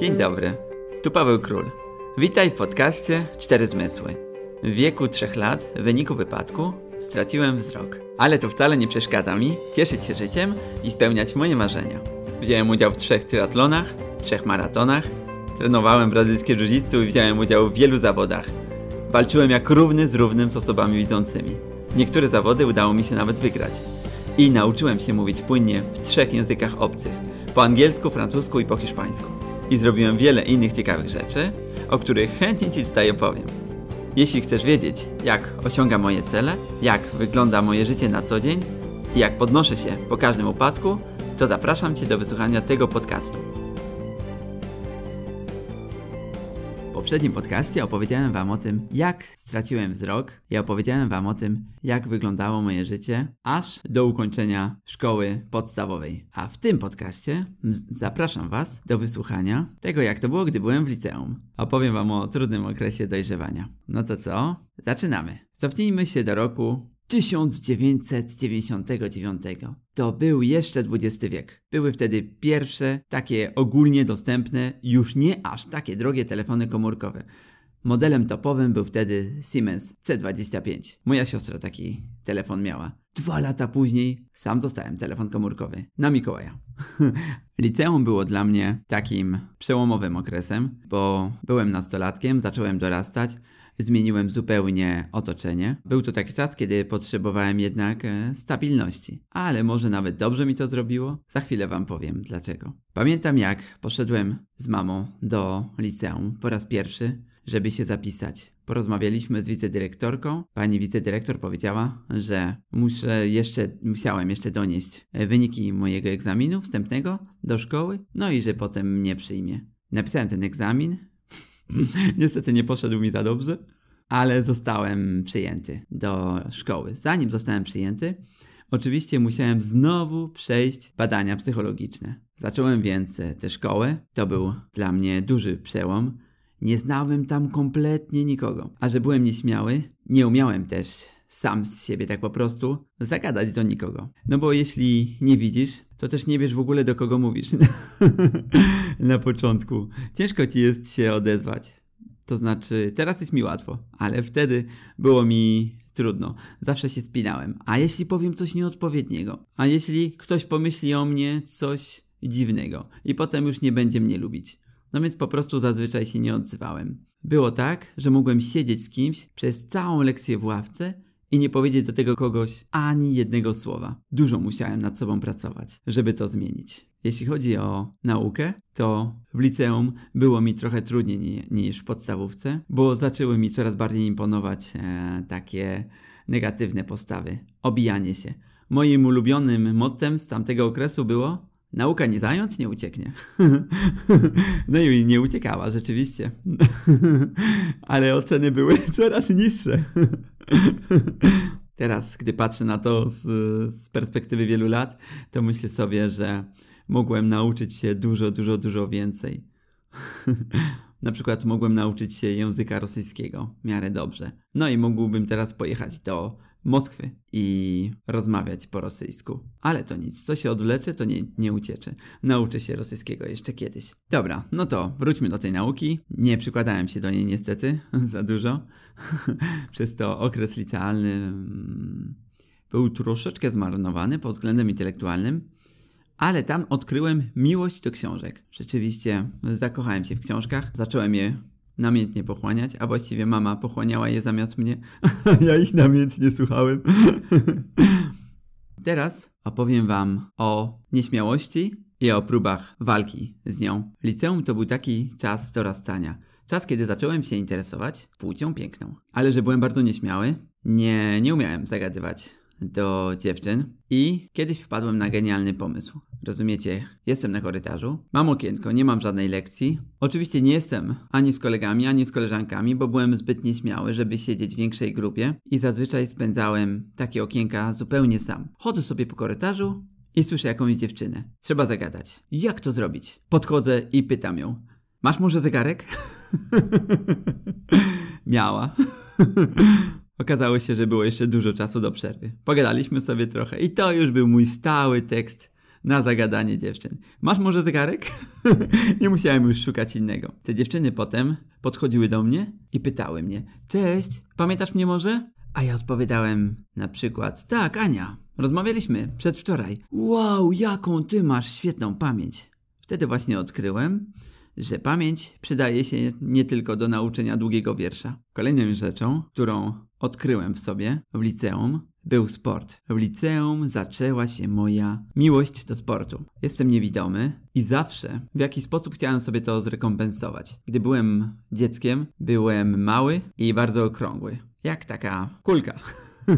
Dzień dobry, tu Paweł Król. Witaj w podcaście Cztery Zmysły. W wieku trzech lat w wyniku wypadku straciłem wzrok, ale to wcale nie przeszkadza mi cieszyć się życiem i spełniać moje marzenia. Wziąłem udział w trzech triatlonach, trzech maratonach, trenowałem brazylijskie jiu i wziąłem udział w wielu zawodach. Walczyłem jak równy z równym z osobami widzącymi. Niektóre zawody udało mi się nawet wygrać. I nauczyłem się mówić płynnie w trzech językach obcych: po angielsku, francusku i po hiszpańsku. I zrobiłem wiele innych ciekawych rzeczy, o których chętnie Ci tutaj opowiem. Jeśli chcesz wiedzieć, jak osiągam moje cele, jak wygląda moje życie na co dzień i jak podnoszę się po każdym upadku, to zapraszam Cię do wysłuchania tego podcastu. Poprzednim podcaście opowiedziałem Wam o tym, jak straciłem wzrok i opowiedziałem Wam o tym, jak wyglądało moje życie aż do ukończenia szkoły podstawowej. A w tym podcaście zapraszam Was do wysłuchania tego, jak to było, gdy byłem w liceum. Opowiem Wam o trudnym okresie dojrzewania. No to co? Zaczynamy. Cofnijmy się do roku 1999. To był jeszcze XX wiek. Były wtedy pierwsze takie ogólnie dostępne, już nie aż takie drogie telefony komórkowe. Modelem topowym był wtedy Siemens C25. Moja siostra taki telefon miała. Dwa lata później sam dostałem telefon komórkowy na Mikołaja. Liceum było dla mnie takim przełomowym okresem, bo byłem nastolatkiem, zacząłem dorastać, zmieniłem zupełnie otoczenie. Był to taki czas, kiedy potrzebowałem jednak e, stabilności. Ale może nawet dobrze mi to zrobiło? Za chwilę wam powiem dlaczego. Pamiętam jak poszedłem z mamą do liceum po raz pierwszy, żeby się zapisać. Porozmawialiśmy z wicedyrektorką. Pani wicedyrektor powiedziała, że muszę jeszcze, musiałem jeszcze donieść e, wyniki mojego egzaminu wstępnego do szkoły, no i że potem mnie przyjmie. Napisałem ten egzamin, Niestety nie poszedł mi za dobrze, ale zostałem przyjęty do szkoły. Zanim zostałem przyjęty, oczywiście musiałem znowu przejść badania psychologiczne. Zacząłem więc tę szkołę. To był dla mnie duży przełom. Nie znałem tam kompletnie nikogo. A że byłem nieśmiały, nie umiałem też sam z siebie tak po prostu zagadać do nikogo. No bo jeśli nie widzisz, to też nie wiesz w ogóle do kogo mówisz. Na początku. Ciężko ci jest się odezwać. To znaczy, teraz jest mi łatwo, ale wtedy było mi trudno. Zawsze się spinałem. A jeśli powiem coś nieodpowiedniego? A jeśli ktoś pomyśli o mnie coś dziwnego i potem już nie będzie mnie lubić? No więc po prostu zazwyczaj się nie odzywałem. Było tak, że mogłem siedzieć z kimś przez całą lekcję w ławce i nie powiedzieć do tego kogoś ani jednego słowa. Dużo musiałem nad sobą pracować, żeby to zmienić. Jeśli chodzi o naukę, to w liceum było mi trochę trudniej niż w podstawówce, bo zaczęły mi coraz bardziej imponować e, takie negatywne postawy, obijanie się. Moim ulubionym mottem z tamtego okresu było Nauka nie zając, nie ucieknie. no i nie uciekała, rzeczywiście. Ale oceny były coraz niższe. Teraz, gdy patrzę na to z, z, perspektywy wielu lat, to myślę sobie, że mogłem nauczyć się dużo, dużo, dużo więcej. na przykład mogłem nauczyć się języka rosyjskiego w miarę dobrze. No i mógłbym teraz pojechać do Moskwy i rozmawiać po rosyjsku. Ale to nic, co się odwlecze, to nie, nie ucieczy. Nauczę się rosyjskiego jeszcze kiedyś. Dobra, no to wróćmy do tej nauki. Nie przykładałem się do niej niestety za dużo. Przez to okres licealny mm, był troszeczkę zmarnowany pod względem intelektualnym. Ale tam odkryłem miłość do książek. Rzeczywiście zakochałem się w książkach, zacząłem je namiętnie pochłaniać, a właściwie mama pochłaniała je zamiast mnie. ja ich namiętnie słuchałem. Teraz opowiem wam o nieśmiałości i o próbach walki z nią. Liceum to był taki czas dorastania. Czas, kiedy zacząłem się interesować płcią piękną. Ale że byłem bardzo nieśmiały, nie, nie umiałem zagadywać do dziewczyn i kiedyś wpadłem na genialny pomysł. Rozumiecie, jestem na korytarzu, mam okienko, nie mam żadnej lekcji. Oczywiście nie jestem ani z kolegami, ani z koleżankami, bo byłem zbyt nieśmiały, żeby siedzieć w większej grupie i zazwyczaj spędzałem takie okienka zupełnie sam. Chodzę sobie po korytarzu i słyszę jakąś dziewczynę. Trzeba zagadać. Jak to zrobić? Podchodzę i pytam ją. Masz może zegarek? Miała. Okazało się, że było jeszcze dużo czasu do przerwy. Pogadaliśmy sobie trochę i to już był mój stały tekst na zagadanie dziewczyn. Masz może zegarek? nie musiałem już szukać innego. Te dziewczyny potem podchodziły do mnie i pytały mnie: Cześć, pamiętasz mnie może? A ja odpowiadałem na przykład: Tak, Ania, rozmawialiśmy przedwczoraj. Wow, jaką ty masz świetną pamięć. Wtedy właśnie odkryłem, że pamięć przydaje się nie tylko do nauczenia długiego wiersza. Kolejną rzeczą, którą odkryłem w sobie w liceum, był sport. W liceum zaczęła się moja miłość do sportu. Jestem niewidomy i zawsze w jakiś sposób chciałem sobie to zrekompensować. Gdy byłem dzieckiem, byłem mały i bardzo okrągły. Jak taka kulka.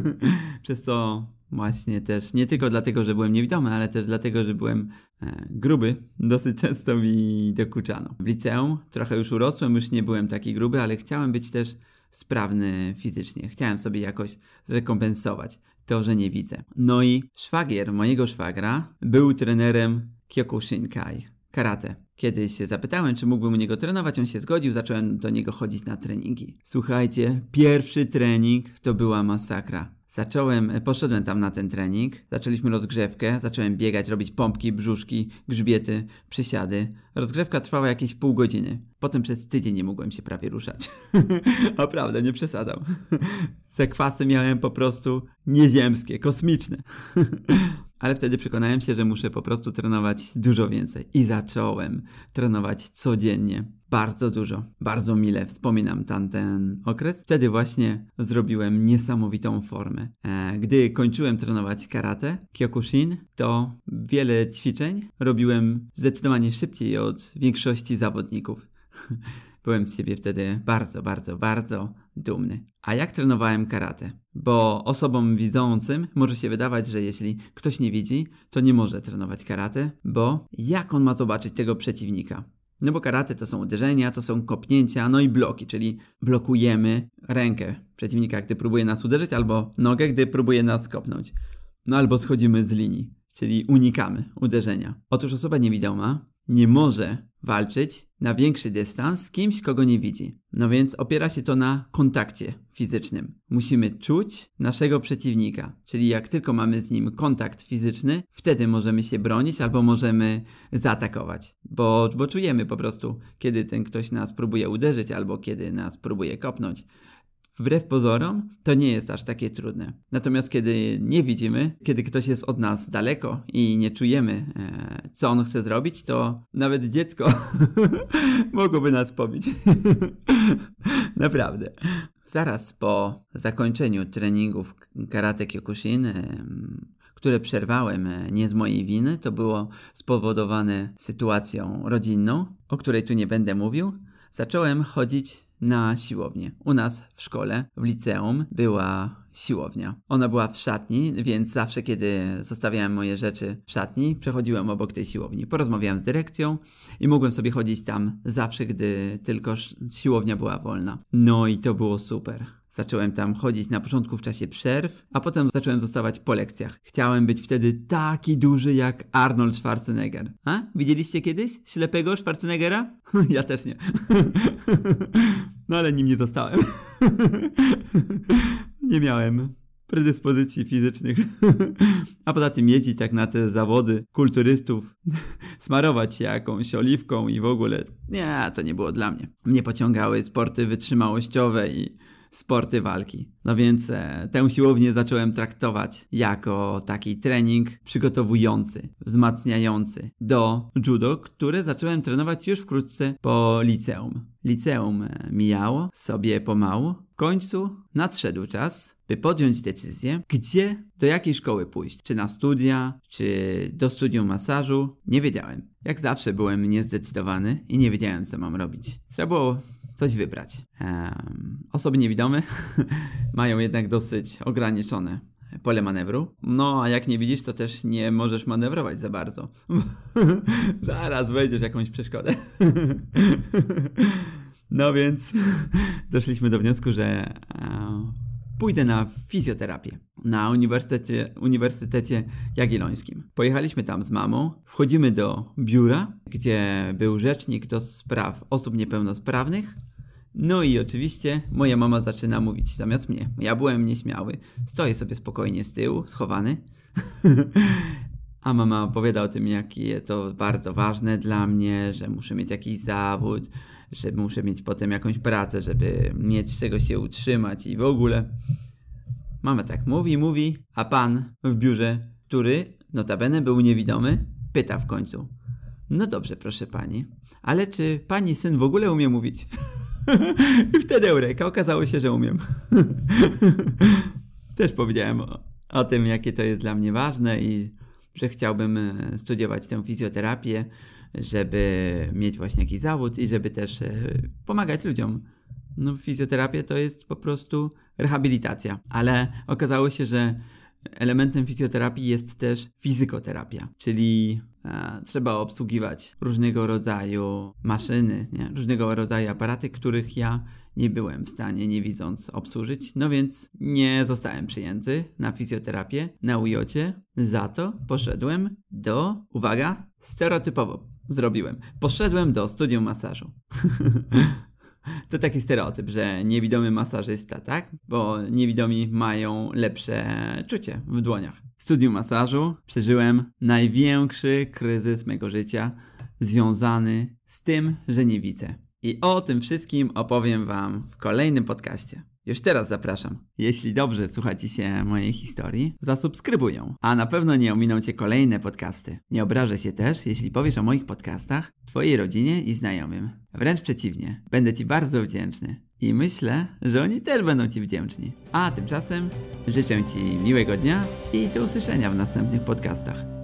Przez to Właśnie też, nie tylko dlatego, że byłem niewidomy, ale też dlatego, że byłem e, gruby. Dosyć często mi dokuczano. W liceum trochę już urosłem, już nie byłem taki gruby, ale chciałem być też sprawny fizycznie. Chciałem sobie jakoś zrekompensować to, że nie widzę. No i szwagier mojego szwagra był trenerem Kyokushinkai, karate. Kiedyś się zapytałem, czy mógłbym u niego trenować, on się zgodził, zacząłem do niego chodzić na treningi. Słuchajcie, pierwszy trening to była masakra. Zacząłem, e, poszedłem tam na ten trening, zaczęliśmy rozgrzewkę, zacząłem biegać, robić pompki, brzuszki, grzbiety, przysiady. Rozgrzewka trwała jakieś pół godziny. Potem przez tydzień nie mogłem się prawie ruszać. Naprawdę, nie przesadam. Zakwasy miałem po prostu nieziemskie, kosmiczne. Ale wtedy przekonałem się, że muszę po prostu trenować dużo więcej. I zacząłem trenować codziennie. Bardzo dużo. Bardzo mile wspominam tamten okres. Wtedy właśnie zrobiłem niesamowitą formę. E, gdy kończyłem trenować karate, Kyokushin, to wiele ćwiczeń robiłem zdecydowanie szybciej od większości zawodników. Byłem z siebie wtedy bardzo, bardzo, bardzo dumny. A jak trenowałem karate? Bo osobom widzącym może się wydawać, że jeśli ktoś nie widzi, to nie może trenować karate, bo jak on ma zobaczyć tego przeciwnika? No bo karate to są uderzenia, to są kopnięcia, no i bloki, czyli blokujemy rękę przeciwnika, gdy próbuje nas uderzyć, albo nogę, gdy próbuje nas kopnąć. No albo schodzimy z linii, czyli unikamy uderzenia. Otóż osoba niewidoma nie może walczyć na większy dystans z kimś, kogo nie widzi. No więc opiera się to na kontakcie fizycznym. Musimy czuć naszego przeciwnika, czyli jak tylko mamy z nim kontakt fizyczny, wtedy możemy się bronić albo możemy zaatakować, bo, bo czujemy po prostu, kiedy ten ktoś nas próbuje uderzyć albo kiedy nas próbuje kopnąć wbrew pozorom, to nie jest aż takie trudne. Natomiast kiedy nie widzimy, kiedy ktoś jest od nas daleko i nie czujemy, e, co on chce zrobić, to nawet dziecko mogłoby nas pobić. Naprawdę. Zaraz po zakończeniu treningów karate Kyokushin, e, które przerwałem e, nie z mojej winy, to było spowodowane sytuacją rodzinną, o której tu nie będę mówił, zacząłem chodzić na siłownię. U nas w szkole, w liceum była siłownia. Ona była w szatni, więc zawsze kiedy zostawiałem moje rzeczy w szatni, przechodziłem obok tej siłowni. Porozmawiałem z dyrekcją i mogłem sobie chodzić tam zawsze, gdy tylko siłownia była wolna. No i to było super. Zacząłem tam chodzić na początku w czasie przerw, a potem zacząłem zostawać po lekcjach. Chciałem być wtedy taki duży jak Arnold Schwarzenegger. A? Widzieliście kiedyś ślepego Schwarzeneggera? ja też nie. no ale nim nie zostałem. nie miałem predyspozycji fizycznych. A poza tym jeździć tak na te zawody kulturystów, smarować się jakąś oliwką i w ogóle. Nie, to nie było dla mnie. Mnie pociągały sporty wytrzymałościowe i sporty walki. No więc e, tę siłownię zacząłem traktować jako taki trening przygotowujący, wzmacniający do judo, które zacząłem trenować już wkrótce po liceum. Liceum e, mijało sobie pomału. W końcu nadszedł czas, by podjąć decyzję, gdzie, do jakiej szkoły pójść. Czy na studia, czy do studium masażu. Nie wiedziałem. Jak zawsze byłem niezdecydowany i nie wiedziałem, co mam robić. Trzeba było coś wybrać. osoby niewidome mają jednak dosyć ograniczone pole manewru. No, a jak nie widzisz, to też nie możesz manewrować za bardzo. Zaraz wejdziesz jakąś przeszkodę. no więc doszliśmy do wniosku, że e, pójdę na fizjoterapię na Uniwersytecie, Uniwersytecie Jagiellońskim. Pojechaliśmy tam z mamą, wchodzimy do biura, gdzie był rzecznik do spraw osób niepełnosprawnych. No i oczywiście moja mama zaczyna mówić zamiast mnie. Ja byłem nieśmiały, stoję sobie spokojnie z tyłu, schowany. A mama opowiada o tym, jakie to bardzo ważne dla mnie, że muszę mieć jakiś zawód, że muszę mieć potem jakąś pracę, żeby mieć z czego się utrzymać i w ogóle. Mama tak mówi, mówi, a pan w biurze, który notabene był niewidomy, pyta w końcu. No dobrze, proszę pani, ale czy pani syn w ogóle umie mówić? I wtedy Eureka, okazało się, że umiem. Też powiedziałem o, o tym, jakie to jest dla mnie ważne i że chciałbym e, studiować tę fizjoterapię, żeby mieć właśnie jakiś zawód i żeby też e, pomagać ludziom. No, fizjoterapia to jest po prostu rehabilitacja, ale okazało się, że elementem fizjoterapii jest też fizykoterapia, czyli e, trzeba obsługiwać różnego rodzaju maszyny, nie? różnego rodzaju aparaty, których ja nie byłem w stanie, nie widząc, obsłużyć. No więc nie zostałem przyjęty na fizjoterapię na UJOcie. Za to poszedłem do, uwaga, stereotypowo zrobiłem. Poszedłem do studium masażu. To taki stereotyp, że niewidomy masażysta, tak? Bo niewidomi mają lepsze czucie w dłoniach. W studium masażu przeżyłem największy kryzys mego życia związany z tym, że nie widzę. I o tym wszystkim opowiem Wam w kolejnym podcaście. Już teraz zapraszam. Jeśli dobrze słuchacie się mojej historii, zasubskrybuj ją. A na pewno nie ominą Cię kolejne podcasty. Nie obrażę się też, jeśli powiesz o moich podcastach Twojej rodzinie i znajomym. Wręcz przeciwnie, będę Ci bardzo wdzięczny. I myślę, że oni też będą Ci wdzięczni. A tymczasem życzę Ci miłego dnia i do usłyszenia w następnych podcastach.